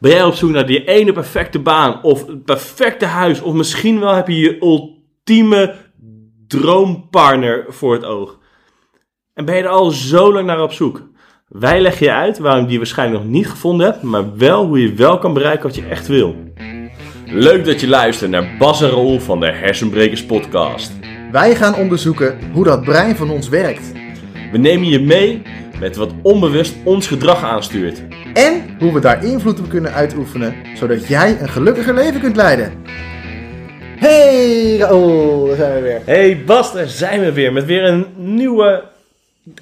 Ben jij op zoek naar die ene perfecte baan of het perfecte huis? Of misschien wel heb je je ultieme droompartner voor het oog? En ben je er al zo lang naar op zoek? Wij leggen je uit waarom je die waarschijnlijk nog niet gevonden hebt, maar wel hoe je wel kan bereiken wat je echt wil. Leuk dat je luistert naar Bas en Raoul van de Hersenbrekers podcast. Wij gaan onderzoeken hoe dat brein van ons werkt. We nemen je mee met wat onbewust ons gedrag aanstuurt. En hoe we daar invloed op kunnen uitoefenen, zodat jij een gelukkiger leven kunt leiden. Hey Raoul, daar zijn we weer. Hey Bas, daar zijn we weer met weer een nieuwe,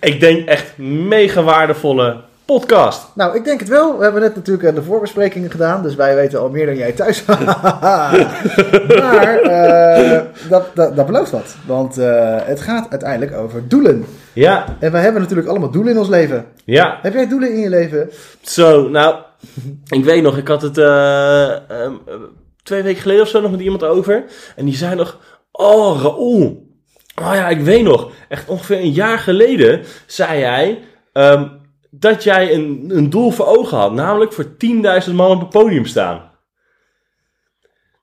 ik denk echt mega waardevolle podcast. Nou, ik denk het wel. We hebben net natuurlijk de voorbesprekingen gedaan, dus wij weten al meer dan jij thuis. maar uh, dat, dat, dat belooft wat, want uh, het gaat uiteindelijk over doelen. Ja. En wij hebben natuurlijk allemaal doelen in ons leven. Ja. Heb jij doelen in je leven? Zo, nou, ik weet nog, ik had het uh, um, twee weken geleden of zo nog met iemand over. En die zei nog, oh Raoul, oh ja, ik weet nog, echt ongeveer een jaar geleden zei jij... Um, dat jij een, een doel voor ogen had, namelijk voor 10.000 man op het podium staan.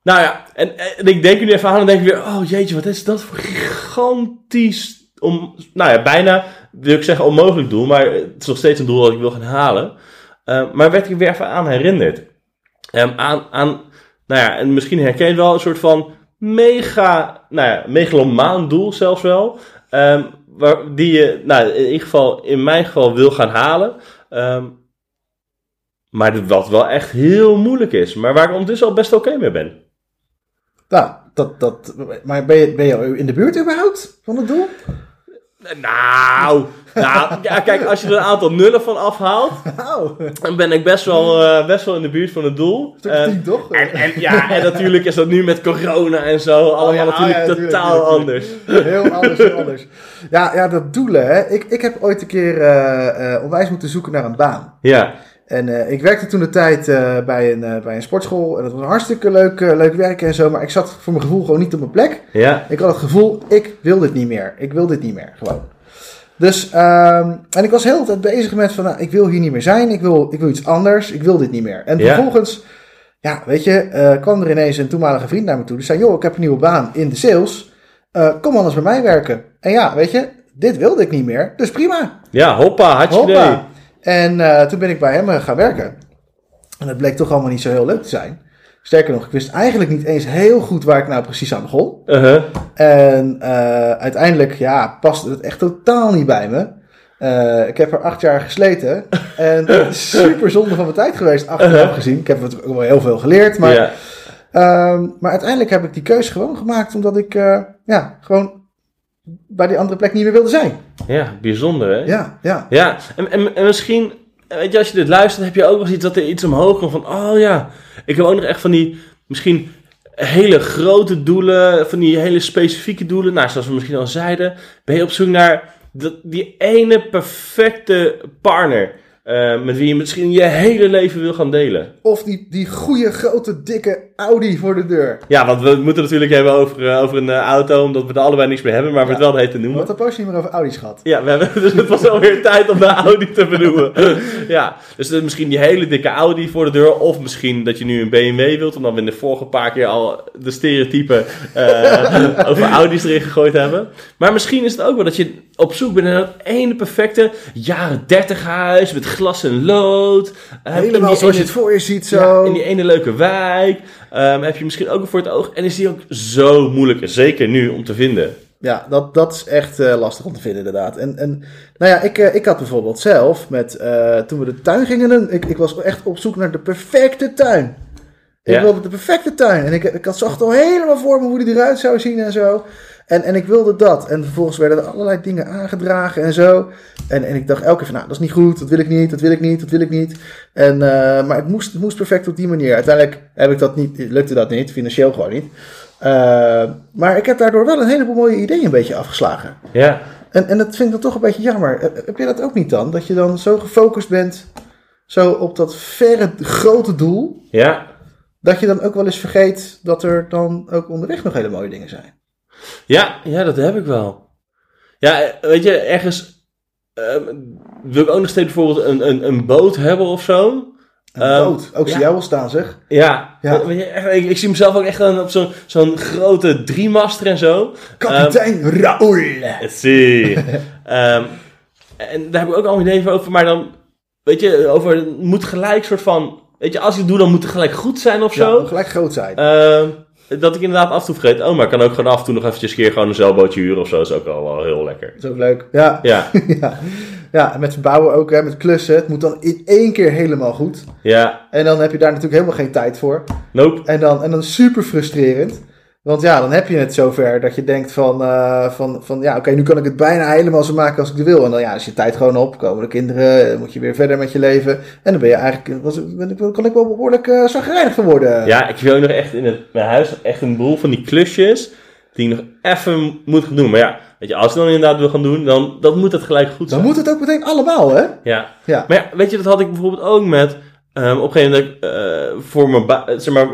Nou ja, en, ik denk nu even aan en denk ik weer, oh jeetje, wat is dat voor gigantisch, om, nou ja, bijna, wil ik zeggen onmogelijk doel, maar het is nog steeds een doel dat ik wil gaan halen. Uh, maar werd ik weer even aan herinnerd. Um, aan, aan, nou ja, en misschien herken je wel een soort van mega, nou ja, megalomaan doel zelfs wel. Um, waar, die je, nou, in ieder geval, in mijn geval wil gaan halen. Um, maar wat wel echt heel moeilijk is. Maar waar ik ondertussen al best oké mee ben. Nou, dat, dat, maar ben je, ben je in de buurt überhaupt van het doel? Nou, nou ja, kijk, als je er een aantal nullen van afhaalt, nou. dan ben ik best wel, uh, best wel in de buurt van het doel. Uh, tien, toch? En, en, ja, en natuurlijk is dat nu met corona en zo allemaal oh, ja, natuurlijk oh, ja, totaal natuurlijk, anders. Heel anders, heel anders. Ja, ja, dat doelen, hè. Ik, ik heb ooit een keer uh, onwijs moeten zoeken naar een baan. Ja. En uh, ik werkte toen de tijd uh, bij, een, uh, bij een sportschool. En dat was een hartstikke leuk, leuk werken en zo. Maar ik zat voor mijn gevoel gewoon niet op mijn plek. Ja. Ik had het gevoel, ik wil dit niet meer. Ik wil dit niet meer, gewoon. Dus, um, en ik was heel de tijd bezig met van, nou, ik wil hier niet meer zijn. Ik wil, ik wil iets anders. Ik wil dit niet meer. En Ja. vervolgens, ja, weet je, kwam er ineens een toenmalige vriend naar me toe. Die zei, joh, ik heb een nieuwe baan in de sales. kom anders bij mij werken. En ja, weet je, dit wilde ik niet meer. Dus prima. Ja, hoppa, had je idee. En uh, toen ben ik bij hem uh, gaan werken. En het bleek toch allemaal niet zo heel leuk te zijn. Sterker nog, ik wist eigenlijk niet eens heel goed waar ik nou precies aan begon. Uh -huh. En uh, uiteindelijk, ja, paste het echt totaal niet bij me. ik heb er acht jaar gesleten. En het is super zonde van mijn tijd geweest, achteraf Uh-huh. gezien. Ik heb het ook wel heel veel geleerd. Maar, um, maar uiteindelijk heb ik die keuze gewoon gemaakt. Omdat ik, ja, gewoon bij die andere plek niet meer wilde zijn. Ja, bijzonder hè? Ja, ja. Ja, en, en, en misschien, weet je, als je dit luistert, heb je ook wel iets dat er iets omhoog komt van, oh ja, ik heb ook nog echt van die, misschien hele grote doelen, van die hele specifieke doelen. Nou, zoals we misschien al zeiden, ben je op zoek naar dat, die ene perfecte partner. Uh, met wie je misschien je hele leven wil gaan delen. Of die, die goede, grote, dikke Audi voor de deur. Ja, want we moeten natuurlijk hebben over, uh, over een uh, auto, omdat we er allebei niks meer hebben, maar we ja. het wel heet te noemen. Wat een poosje niet meer over Audi's gehad. Ja, we hebben, dus het was alweer tijd om de Audi te benoemen. ja, dus misschien die hele dikke Audi voor de deur, of misschien dat je nu een BMW wilt, omdat we in de vorige paar keer al de stereotypen over Audi's erin gegooid hebben. Maar misschien is het ook wel dat je op zoek bent naar dat ene perfecte jaren 30 huis met glas en lood. Helemaal zoals je het voor je ziet zo. Ja, in die ene leuke wijk. Um, heb je misschien ook voor het oog. En is die ook zo moeilijk, zeker nu, om te vinden. Ja, dat, dat is echt uh, lastig om te vinden inderdaad. En, en nou ja, ik, uh, ik had bijvoorbeeld zelf, met, uh, toen we de tuin gingen doen, ik, ik was echt op zoek naar de perfecte tuin. Ik Ja. wilde de perfecte tuin. En ik, ik had zag al helemaal voor me hoe die eruit zou zien en zo. En, en ik wilde dat. En vervolgens werden er allerlei dingen aangedragen en zo. En, en ik dacht elke keer van, nou, dat is niet goed. Dat wil ik niet, dat wil ik niet, dat wil ik niet. En, uh, maar het moest, het moest perfect op die manier. Uiteindelijk heb ik dat niet, lukte dat niet, financieel gewoon niet. Uh, maar ik heb daardoor wel een heleboel mooie ideeën een beetje afgeslagen. Ja. En, en dat vind ik dan toch een beetje jammer. Heb je dat ook niet dan? Dat je dan zo gefocust bent, zo op dat verre, grote doel... Ja. Dat je dan ook wel eens vergeet dat er dan ook onderweg nog hele mooie dingen zijn. Ja, ja, dat heb ik wel. Ja, weet je, ergens uh, wil ik ook nog steeds bijvoorbeeld een, een, een boot hebben of zo. En Ehm, dood. Ook zie ja. jij wel staan, zeg. Ja, Ja. Weet je, echt, ik, ik zie mezelf ook echt dan op zo'n zo'n grote driemaster en zo. Kapitein Raoul. Zie. Ehm, en daar heb ik ook al ideeën over, maar dan, weet je, over, het moet gelijk soort van, weet je, als ik het doe, dan moet het gelijk goed zijn of zo. moet gelijk groot zijn. Dat ik inderdaad af en toe vergeet, oh, maar ik kan ook gewoon af en toe nog eventjes een keer gewoon een zeilbootje huren of zo, is ook al wel heel lekker. Dat is ook leuk. Ja, Ja, ja. ja en met verbouwen ook, hè, met klussen. Het moet dan in één keer helemaal goed. ja, En dan heb je daar natuurlijk helemaal geen tijd voor. nope. En dan, en dan super frustrerend. Want ja, dan heb je het zover dat je denkt van, eh, van, van ja, oké, nu kan ik het bijna helemaal zo maken als ik het wil. En dan ja, is je tijd gewoon op, komen de kinderen, dan moet je weer verder met je leven. En dan ben je eigenlijk, was, ben ik, kan ik wel behoorlijk uh, zagrijnig van worden. Ja, ik wil nog echt in het, mijn huis echt een boel van die klusjes die ik nog even moet gaan doen. Maar ja, weet je, als ik dan inderdaad wil gaan doen, dan, dan moet het gelijk goed Dan zijn. moet het ook meteen allemaal, hè? Ja. Ja. Maar ja, weet je, dat had ik bijvoorbeeld ook met... ehm, op een gegeven moment, dat eh, voor mijn eh, zeg maar,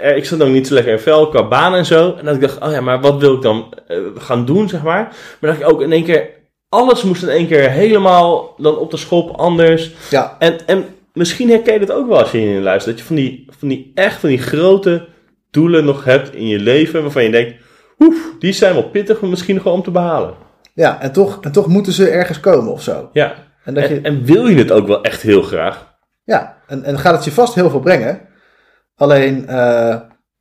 eh, ik zat ook niet zo lekker in vel qua baan en zo. En dat ik dacht, oh ja, maar wat wil ik dan gaan doen, zeg maar. Maar dat ik ook in één keer, alles moest in één keer helemaal dan op de schop anders. Ja, En, en misschien herken je het ook wel als je hierin luistert. Dat je van die, van die echt van die grote doelen nog hebt in je leven. Waarvan je denkt, oef, die zijn wel pittig om misschien wel om te behalen. ja en, toch, en toch moeten ze ergens komen of zo. Ja, En, dat je, en wil je het ook wel echt heel graag? ja, en, en gaat het je vast heel veel brengen. Alleen eh,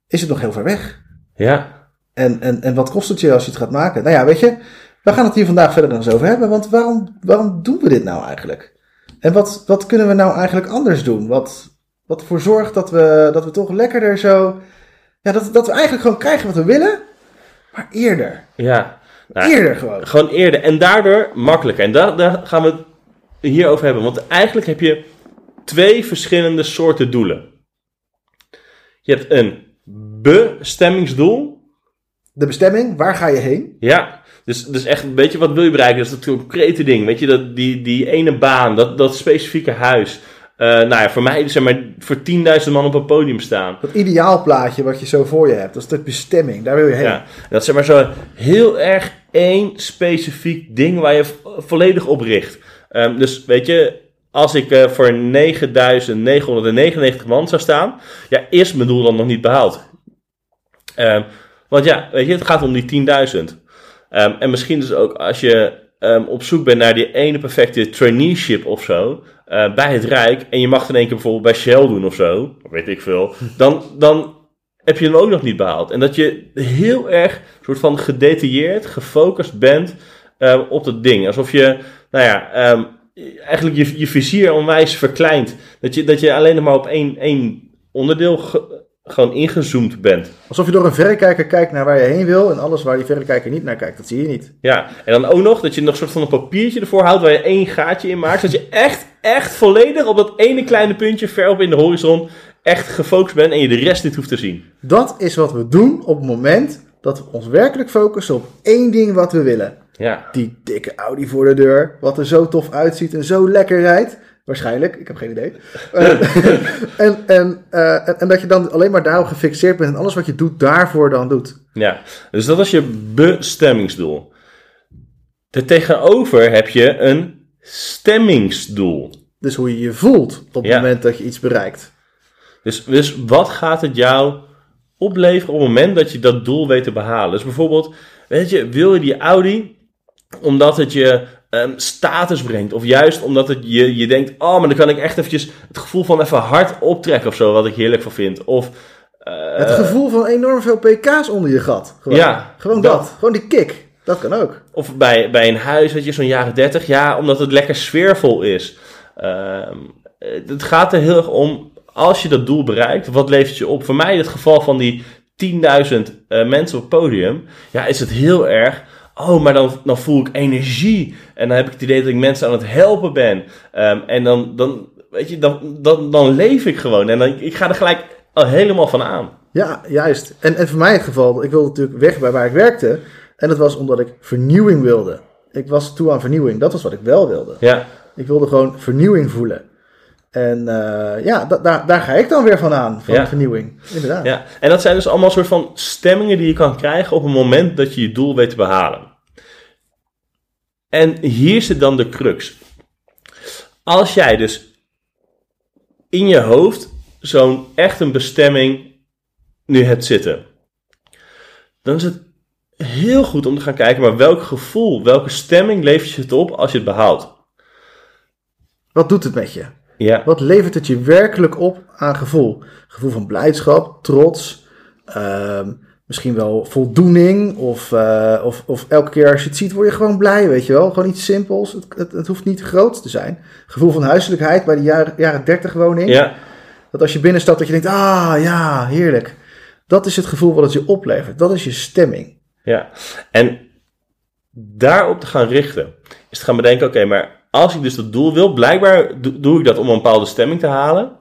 is het nog heel ver weg. Ja, En, en, en wat kost het je als je het gaat maken? Nou ja, weet je, we gaan het hier vandaag verder nog eens over hebben. Want waarom, waarom doen we dit nou eigenlijk? En wat, wat kunnen we nou eigenlijk anders doen? Wat, wat ervoor zorgt dat we, dat we toch lekkerder zo... Ja, dat, dat we eigenlijk gewoon krijgen wat we willen, maar eerder. ja. Nou, Eerder gewoon. Gewoon eerder. En daardoor makkelijker. En daar, daar gaan we het hier over hebben. Want eigenlijk heb je twee verschillende soorten doelen. Je hebt een bestemmingsdoel. De bestemming, waar ga je heen? Ja, dus, dus echt, weet je, wat wil je bereiken? Dat is dat concrete ding. Weet je, dat, die, die ene baan, dat, dat specifieke huis. Eh, nou ja, voor mij, zeg maar, voor 10.000 man op een podium staan. Dat ideaalplaatje wat je zo voor je hebt, dat is de bestemming, daar wil je heen. Ja, dat is zeg maar zo heel erg één specifiek ding waar je vo- volledig op richt. Ehm, dus weet je, als ik eh, voor 9.999 man zou staan, ja, is mijn doel dan nog niet behaald. Ehm, want ja, weet je, het gaat om die 10.000. Ehm, en misschien dus ook als je ehm, op zoek bent naar die ene perfecte traineeship of zo, eh, bij het Rijk, en je mag in één keer bijvoorbeeld bij Shell doen of zo, weet ik veel, dan, dan heb je hem ook nog niet behaald. En dat je heel erg soort van gedetailleerd, gefocust bent op dat ding. Alsof je, nou ja, eigenlijk je, je vizier onwijs verkleint. Dat je, dat je alleen nog maar op één, één onderdeel ge- gewoon ingezoomd bent. Alsof je door een verrekijker kijkt naar waar je heen wil en alles waar die verrekijker niet naar kijkt, dat zie je niet. Ja, en dan ook nog dat je nog een soort van een papiertje ervoor houdt waar je één gaatje in maakt. Zodat je echt, echt volledig op dat ene kleine puntje ver op in de horizon echt gefocust bent en je de rest niet hoeft te zien. Dat is wat we doen op het moment dat we ons werkelijk focussen op één ding wat we willen. Ja, Die dikke Audi voor de deur, wat er zo tof uitziet en zo lekker rijdt. Waarschijnlijk, ik heb geen idee. Eh, en, en, eh, en, en dat je dan alleen maar daarop gefixeerd bent en alles wat je doet daarvoor dan doet. ja. Dus dat is je bestemmingsdoel. Daartegenover heb je een stemmingsdoel. Dus hoe je je voelt op het Ja. moment dat je iets bereikt. Dus, dus wat gaat het jou opleveren op het moment dat je dat doel weet te behalen? Dus bijvoorbeeld, weet je, wil je die Audi omdat het je ehm, status brengt? Of juist omdat het je, je denkt, oh, maar dan kan ik echt eventjes het gevoel van even hard optrekken of zo, wat ik heerlijk van vind. Of, eh, Het gevoel van enorm veel pk's onder je gat. Gewoon, Ja, gewoon dat. dat. Gewoon die kick. Dat kan ook. Of bij, bij een huis, weet je, zo'n jaren 30, ja, omdat het lekker sfeervol is. Ehm, het gaat er heel erg om, als je dat doel bereikt, wat levert je op? Voor mij in het geval van die 10.000 eh, mensen op het podium, ja, is het heel erg, oh, maar dan, dan voel ik energie. En dan heb ik het idee dat ik mensen aan het helpen ben. Ehm, en dan, dan, weet je, dan, dan, dan leef ik gewoon. En dan, ik ga er gelijk al helemaal van aan. Ja, juist. En, en voor mij het geval, ik wilde natuurlijk weg bij waar ik werkte. En dat was omdat ik vernieuwing wilde. Ik was toe aan vernieuwing. Dat was wat ik wel wilde. Ja, Ik wilde gewoon vernieuwing voelen. En eh, ja, da- daar daar ga ik dan weer van aan, van Ja. vernieuwing. Inderdaad. Ja, en dat zijn dus allemaal soort van stemmingen die je kan krijgen op het moment dat je je doel weet te behalen. En hier zit dan de crux. Als jij dus in je hoofd zo'n echt een bestemming nu hebt zitten. Dan is het heel goed om te gaan kijken, maar welk gevoel, welke stemming levert je het op als je het behaalt? Wat doet het met je? Ja, Wat levert het je werkelijk op aan gevoel? Gevoel van blijdschap, trots, ehm, misschien wel voldoening. Of, eh, of, of elke keer als je het ziet, word je gewoon blij, weet je wel. Gewoon iets simpels. Het, het, het hoeft niet groot te zijn. Gevoel van huiselijkheid bij de jaren, jaren 30 woning. ja, Dat als je binnenstapt, dat je denkt, ah ja, heerlijk. Dat is het gevoel wat het je oplevert. Dat is je stemming. ja. En daarop te gaan richten, is te gaan bedenken, oké, maar als ik dus dat doel wil, blijkbaar do- doe ik dat om een bepaalde stemming te halen.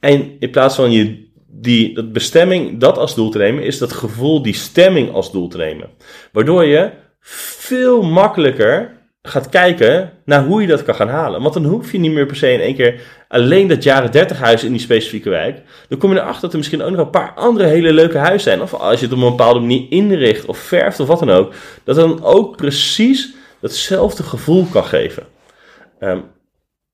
En in plaats van je die dat bestemming, dat als doel te nemen, is dat gevoel, die stemming als doel te nemen. Waardoor je veel makkelijker gaat kijken naar hoe je dat kan gaan halen. Want dan hoef je niet meer per se in één keer alleen dat jaren 30 huis in die specifieke wijk. Dan kom je erachter dat er misschien ook nog een paar andere hele leuke huizen zijn. Of als je het op een bepaalde manier inricht of verft of wat dan ook. Dat dan ook precies datzelfde gevoel kan geven. Ehm,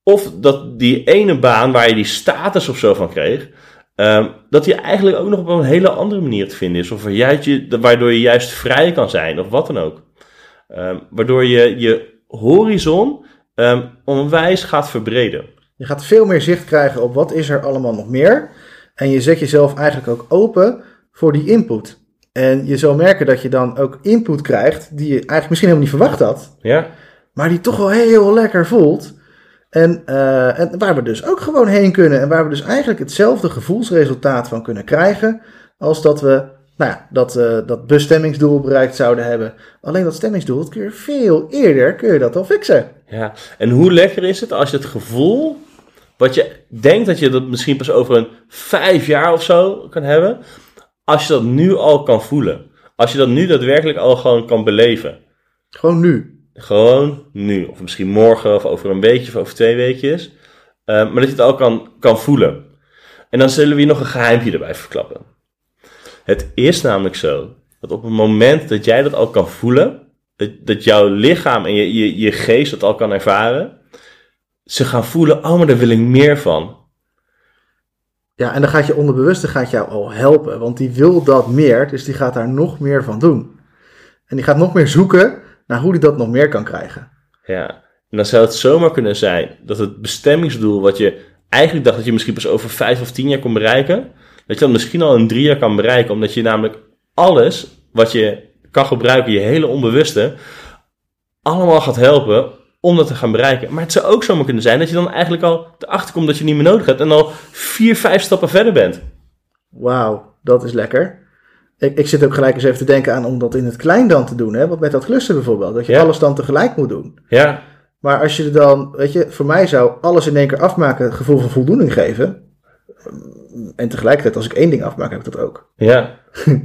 of dat die ene baan waar je die status of zo van kreeg, ehm, dat die eigenlijk ook nog op een hele andere manier te vinden is. Of waardoor je juist vrij kan zijn of wat dan ook. Ehm, waardoor je je horizon onwijs gaat verbreden. Je gaat veel meer zicht krijgen op wat is er allemaal nog meer. En je zet jezelf eigenlijk ook open voor die input. En je zal merken dat je dan ook input krijgt die je eigenlijk misschien helemaal niet verwacht had. Ja, Maar die toch wel heel lekker voelt. En, eh, en waar we dus ook gewoon heen kunnen. En waar we dus eigenlijk hetzelfde gevoelsresultaat van kunnen krijgen. Als dat we nou ja, dat, eh, dat bestemmingsdoel bereikt zouden hebben. Alleen dat stemmingsdoel, dat kun je veel eerder kun je dat al fixen. ja. En hoe lekker is het als je het gevoel, wat je denkt dat je dat misschien pas over een vijf jaar of zo kan hebben, als je dat nu al kan voelen. Als je dat nu daadwerkelijk al gewoon kan beleven. Gewoon nu. Gewoon nu. Of misschien morgen of over een weekje of over twee weekjes. Eh, maar dat je het al kan, kan voelen. En dan zullen we je nog een geheimpje erbij verklappen. Het is namelijk zo dat op het moment dat jij dat al kan voelen, dat, dat jouw lichaam en je, je, je geest dat al kan ervaren, ze gaan voelen, oh maar daar wil ik meer van. Ja, en dan gaat je onderbewuste gaat jou al helpen. Want die wil dat meer, dus die gaat daar nog meer van doen. En die gaat nog meer zoeken naar hoe die dat nog meer kan krijgen. Ja, en dan zou het zomaar kunnen zijn dat het bestemmingsdoel wat je eigenlijk dacht dat je misschien pas over vijf of tien jaar kon bereiken, dat je dat misschien al in drie jaar kan bereiken, omdat je namelijk alles wat je kan gebruiken, je hele onbewuste, allemaal gaat helpen om dat te gaan bereiken. Maar het zou ook zomaar kunnen zijn dat je dan eigenlijk al erachter komt dat je niet meer nodig hebt en al vier, vijf stappen verder bent. Wauw, dat is lekker. Ik, ik zit ook gelijk eens even te denken aan om dat in het klein dan te doen. Hè? Want met dat klussen bijvoorbeeld, dat je Ja. alles dan tegelijk moet doen. Ja, Maar als je er dan, weet je, voor mij zou alles in één keer afmaken het gevoel van voldoening geven. En tegelijkertijd, als ik één ding afmaak, heb ik dat ook. ja.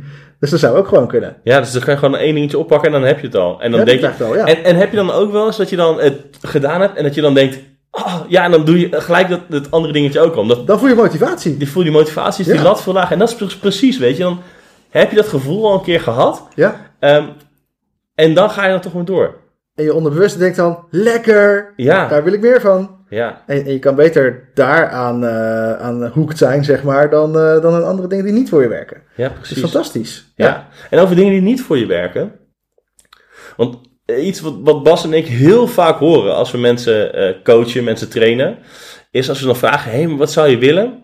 Dus dat zou ook gewoon kunnen. Ja, dus dan kan je gewoon één dingetje oppakken en dan heb je het al. En dan Ja, denk je, dat al, ja. En, en heb je dan ook wel eens dat je dan het gedaan hebt en dat je dan denkt, oh, ja, en dan doe je gelijk dat, dat andere dingetje ook al. Omdat Dan voel je motivatie. die voel die motivatie, is die Ja. lat veel. En dat is pre- precies, weet je, dan heb je dat gevoel al een keer gehad. Ja. ehm, en dan ga je dan toch weer door. En je onderbewuste denkt dan, lekker, Ja, daar wil ik meer van. ja, En, en je kan beter daar aan, eh aan hoekt zijn, zeg maar, dan, eh, dan aan andere dingen die niet voor je werken. ja, Dat is precies. fantastisch. Ja. En over dingen die niet voor je werken. Want eh, iets wat, wat Bas en ik heel vaak horen als we mensen coachen, mensen trainen, is als we dan vragen: hé, maar wat zou je willen?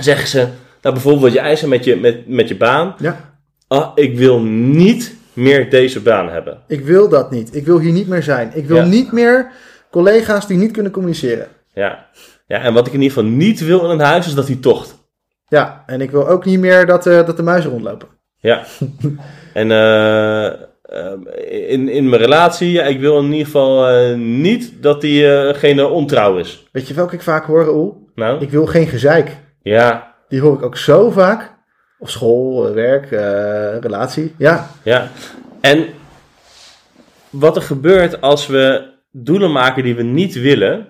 Zeggen ze, nou bijvoorbeeld wat jij zei met je, met, met je baan. Ja. Ah, ik wil niet meer deze baan hebben. Ik wil dat niet. Ik wil hier niet meer zijn. Ik wil Ja. niet meer collega's die niet kunnen communiceren. Ja. ja, en wat ik in ieder geval niet wil in een huis is dat die tocht. Ja, en ik wil ook niet meer dat, eh, dat de muizen rondlopen. Ja. en eh, ehm, in, in mijn relatie, ja, ik wil in ieder geval eh, niet dat diegene ontrouw is. Weet je welke ik vaak hoor, Oel? Nou, Ik wil geen gezeik. ja, Die hoor ik ook zo vaak. Op school, eh, werk, eh, relatie. Ja, ja. En wat er gebeurt als we doelen maken die we niet willen,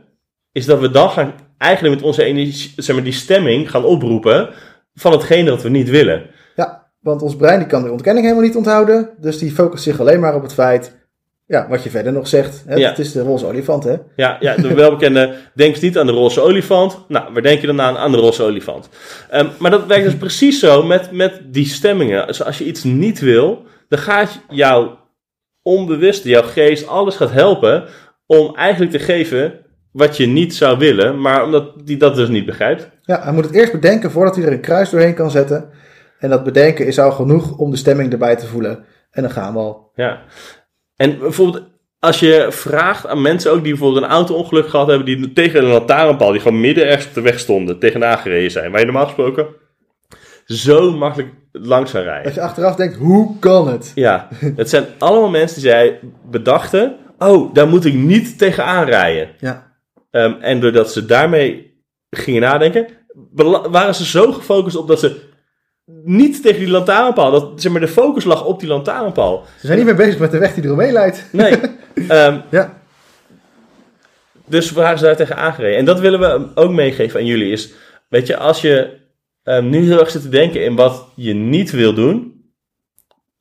is dat we dan gaan eigenlijk met onze energie, zeg maar, die stemming gaan oproepen van hetgene dat we niet willen. ja, want ons brein die kan de ontkenning helemaal niet onthouden. Dus die focust zich alleen maar op het feit... Ja, wat je verder nog zegt. Hè? Ja. Het is de roze olifant, hè? Ja, ja de welbekende, denk niet aan de roze olifant. Nou, waar denk je dan aan? Aan de roze olifant. Ehm, maar dat werkt dus precies zo met, met die stemmingen. Dus als je iets niet wil, dan gaat jouw onbewuste, jouw geest, alles gaat helpen om eigenlijk te geven wat je niet zou willen, maar omdat die dat dus niet begrijpt. Ja, hij moet het eerst bedenken voordat hij er een kruis doorheen kan zetten. En dat bedenken is al genoeg om de stemming erbij te voelen. En dan gaan we al. Ja. En bijvoorbeeld, als je vraagt aan mensen ook die bijvoorbeeld een auto-ongeluk gehad hebben, die tegen een lantaarnpaal, die gewoon midden ergens op de weg stonden, tegenaan gereden zijn, waar je normaal gesproken zo makkelijk langs zou rijden. Dat je achteraf denkt, hoe kan het? Ja, het zijn allemaal mensen die zij bedachten, oh, daar moet ik niet tegenaan rijden. Ja, Ehm, en doordat ze daarmee gingen nadenken, waren ze zo gefocust op dat ze niet tegen die lantaarnpaal, dat zeg maar, de focus lag op die lantaarnpaal. ze zijn niet meer bezig met de weg die eromheen leidt. Nee. Ehm, Ja, dus waren ze daar tegen aangereden. En dat willen we ook meegeven aan jullie. Is, weet je, als je ehm, nu heel erg zit te denken in wat je niet wil doen.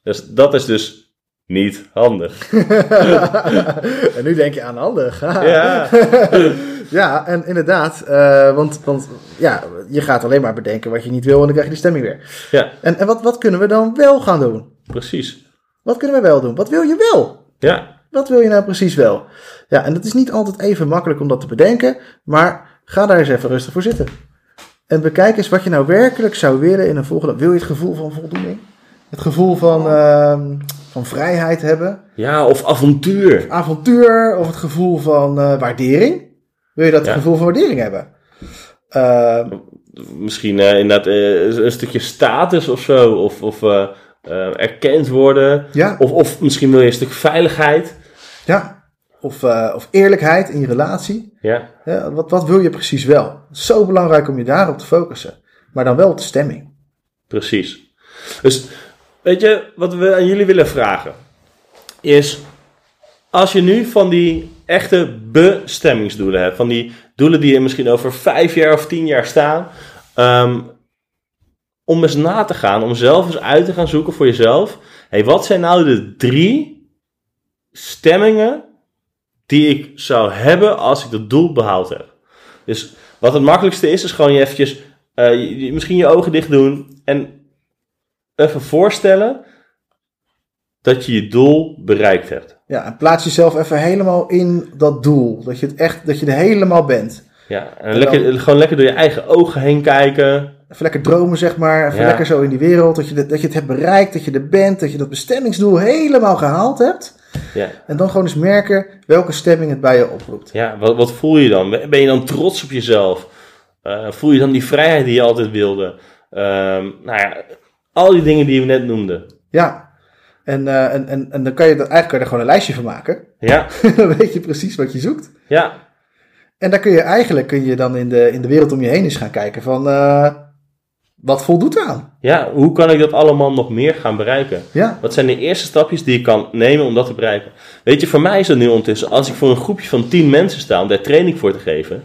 Dus dat is dus niet handig. en nu denk je aan handig. Ja, Ja, en inderdaad, eh, want, want ja, je gaat alleen maar bedenken wat je niet wil en dan krijg je die stemming weer. ja, En, en wat, wat kunnen we dan wel gaan doen? precies. Wat kunnen we wel doen? Wat wil je wel? Ja, Wat wil je nou precies wel? Ja, en het is niet altijd even makkelijk om dat te bedenken, maar ga daar eens even rustig voor zitten. En bekijk eens wat je nou werkelijk zou willen in een volgende. Wil je het gevoel van voldoening? Het gevoel van, ehm, van vrijheid hebben? ja of avontuur. Avontuur? Of het gevoel van eh, waardering? Wil je dat Ja. gevoel van waardering hebben? Ehm, Misschien eh, inderdaad eh, een stukje status of zo. Of, of erkend worden. ja, Of, of misschien wil je een stuk veiligheid. ja. Of, of eerlijkheid in je relatie. Ja, Ja, wat, wat wil je precies wel? Zo belangrijk om je daarop te focussen. Maar dan wel op de stemming. precies. Dus weet je, wat we aan jullie willen vragen is, als je nu van die echte bestemmingsdoelen hebt, van die doelen die er misschien over vijf jaar of tien jaar staan, ehm, om eens na te gaan, om zelf eens uit te gaan zoeken voor jezelf, hey, wat zijn nou de drie stemmingen die ik zou hebben als ik dat doel behaald heb? Dus wat het makkelijkste is, is gewoon je eventjes, eh, je- je- misschien je ogen dicht doen en even voorstellen dat je je doel bereikt hebt. Ja, en plaats jezelf even helemaal in dat doel. Dat je, het echt, dat je er helemaal bent. Ja, en, En lekker, gewoon lekker door je eigen ogen heen kijken. Even lekker dromen, zeg maar. Even Ja. lekker zo in die wereld. Dat je, dat, dat je het hebt bereikt, dat je er bent. Dat je dat bestemmingsdoel helemaal gehaald hebt. Ja, En dan gewoon eens merken welke stemming het bij je oproept. ja wat, wat voel je dan? Ben je dan trots op jezelf? Eh, voel je dan die vrijheid die je altijd wilde? Ehm, nou ja, al die dingen die we net noemden. Ja. En, eh, en, en, en dan kan je, dat, eigenlijk kan je er gewoon een lijstje van maken. Ja, dan weet je precies wat je zoekt. ja, En dan kun je eigenlijk kun je dan in de, in de wereld om je heen eens gaan kijken van... eh, wat voldoet aan? ja, hoe kan ik dat allemaal nog meer gaan bereiken? Ja, Wat zijn de eerste stapjes die ik kan nemen om dat te bereiken? Weet je, voor mij is dat nu ondertussen, als ik voor een groepje van 10 mensen sta om daar training voor te geven,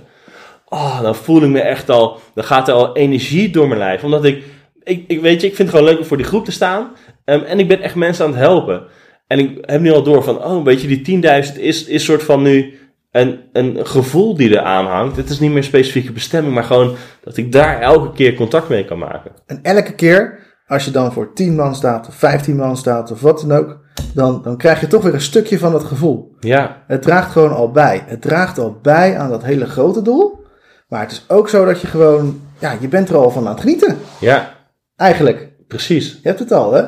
oh, dan voel ik me echt al, dan gaat er al energie door mijn lijf. Omdat ik, ik, ik weet je, ik vind het gewoon leuk om voor die groep te staan ehm, en ik ben echt mensen aan het helpen. En ik heb nu al door van, oh, weet je, die 10.000 is, is soort van nu een, een gevoel die er aan hangt. Het is niet meer een specifieke bestemming, maar gewoon dat ik daar elke keer contact mee kan maken. en elke keer als je dan voor 10 man staat of 15 man staat of wat dan ook... Dan, dan krijg je toch weer een stukje van dat gevoel. Ja, Het draagt gewoon al bij. Het draagt al bij aan dat hele grote doel. Maar het is ook zo dat je gewoon... Ja, je bent er al van aan het genieten. ja, Eigenlijk. precies. Je hebt het al, hè?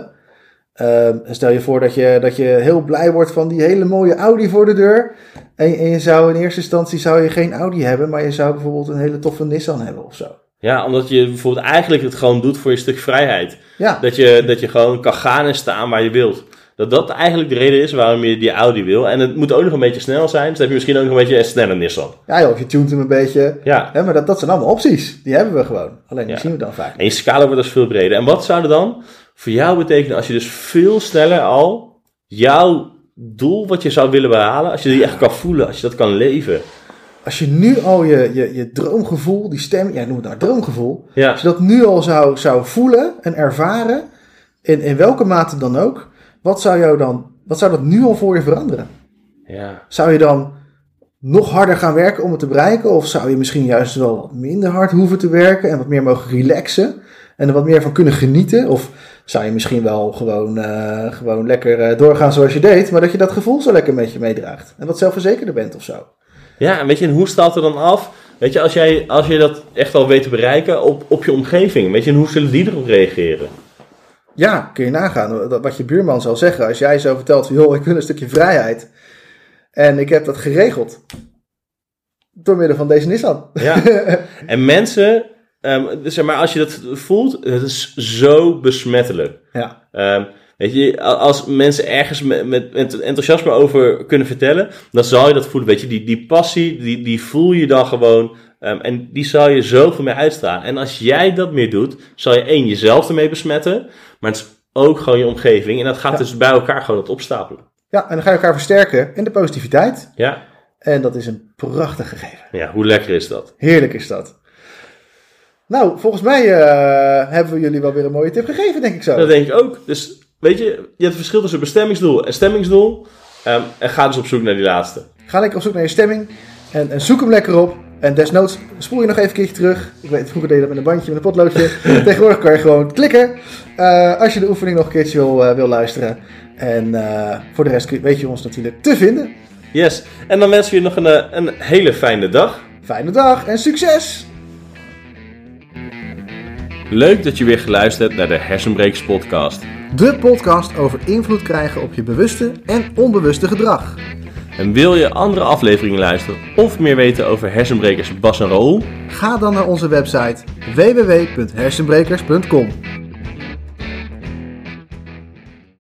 Ehm, stel je voor dat je, dat je heel blij wordt van die hele mooie Audi voor de deur. En, en je zou in eerste instantie zou je geen Audi hebben, maar je zou bijvoorbeeld een hele toffe Nissan hebben of zo. Ja, omdat je bijvoorbeeld eigenlijk het gewoon doet voor je stuk vrijheid. Ja, Dat je, dat je gewoon kan gaan en staan waar je wilt. Dat dat eigenlijk de reden is waarom je die Audi wil. En het moet ook nog een beetje snel zijn. Dus dan heb je misschien ook nog een beetje een snelle Nissan. ja joh, of je tunt hem een beetje. Ja. Hè, maar dat, dat zijn allemaal opties. Die hebben we gewoon. Alleen die Ja. zien we dan vaak. En je scala wordt dus veel breder. En wat zou er dan voor jou betekenen als je dus veel sneller al jouw doel wat je zou willen behalen, als je die echt kan voelen, als je dat kan leven. Als je nu al je, je, je droomgevoel, die stem, jij noemt het nou droomgevoel. Ja, Als je dat nu al zou, zou voelen en ervaren, in, in welke mate dan ook, wat zou, jou dan, wat zou dat nu al voor je veranderen? Ja. Zou je dan nog harder gaan werken om het te bereiken? Of zou je misschien juist wel wat minder hard hoeven te werken en wat meer mogen relaxen en er wat meer van kunnen genieten? Of zou je misschien wel gewoon, eh, gewoon lekker eh, doorgaan zoals je deed, maar dat je dat gevoel zo lekker met je meedraagt en wat zelfverzekerder bent of zo? Ja, en weet je, en hoe staat er dan af? Weet je, als jij, als je dat echt al weet te bereiken op, op je omgeving, weet je, en hoe zullen die erop reageren? Ja, kun je nagaan wat je buurman zal zeggen als jij zo vertelt van joh, ik wil een stukje vrijheid en ik heb dat geregeld door middel van deze Nissan. Ja. en mensen, dus zeg maar, als je dat voelt, het is zo besmettelijk. Ja, Ehm, weet je, als mensen ergens met, met, met enthousiasme over kunnen vertellen, dan zal je dat voelen. Weet je, die, die passie, die, die voel je dan gewoon. Ehm, en die zal je zoveel meer uitstralen. En als jij dat meer doet, zal je één, jezelf ermee besmetten. Maar het is ook gewoon je omgeving. En dat gaat Ja. dus bij elkaar gewoon het opstapelen. ja, en dan ga je elkaar versterken in de positiviteit. Ja, En dat is een prachtig gegeven. ja hoe lekker is dat? Heerlijk is dat. Nou, volgens mij eh, hebben we jullie wel weer een mooie tip gegeven, denk ik zo. Dat denk ik ook. Dus weet je, je hebt het verschil tussen bestemmingsdoel en stemmingsdoel. Ehm, en ga dus op zoek naar die laatste. Ga lekker op zoek naar je stemming en, en zoek hem lekker op. En desnoods spoel je nog even een keertje terug. Ik weet, vroeger deed je dat met een bandje, met een potloodje. Tegenwoordig kan je gewoon klikken. eh, als je de oefening nog een keertje wil, eh, wil luisteren. En eh, voor de rest je- weet je ons natuurlijk te vinden. Yes. En dan wensen we je nog een, een hele fijne dag. Fijne dag en succes! Leuk dat je weer geluisterd hebt naar de Hersenbrekers podcast. De podcast over invloed krijgen op je bewuste en onbewuste gedrag. En wil je andere afleveringen luisteren of meer weten over hersenbrekers Bas en Raoul? Ga dan naar onze website www.hersenbrekers.com.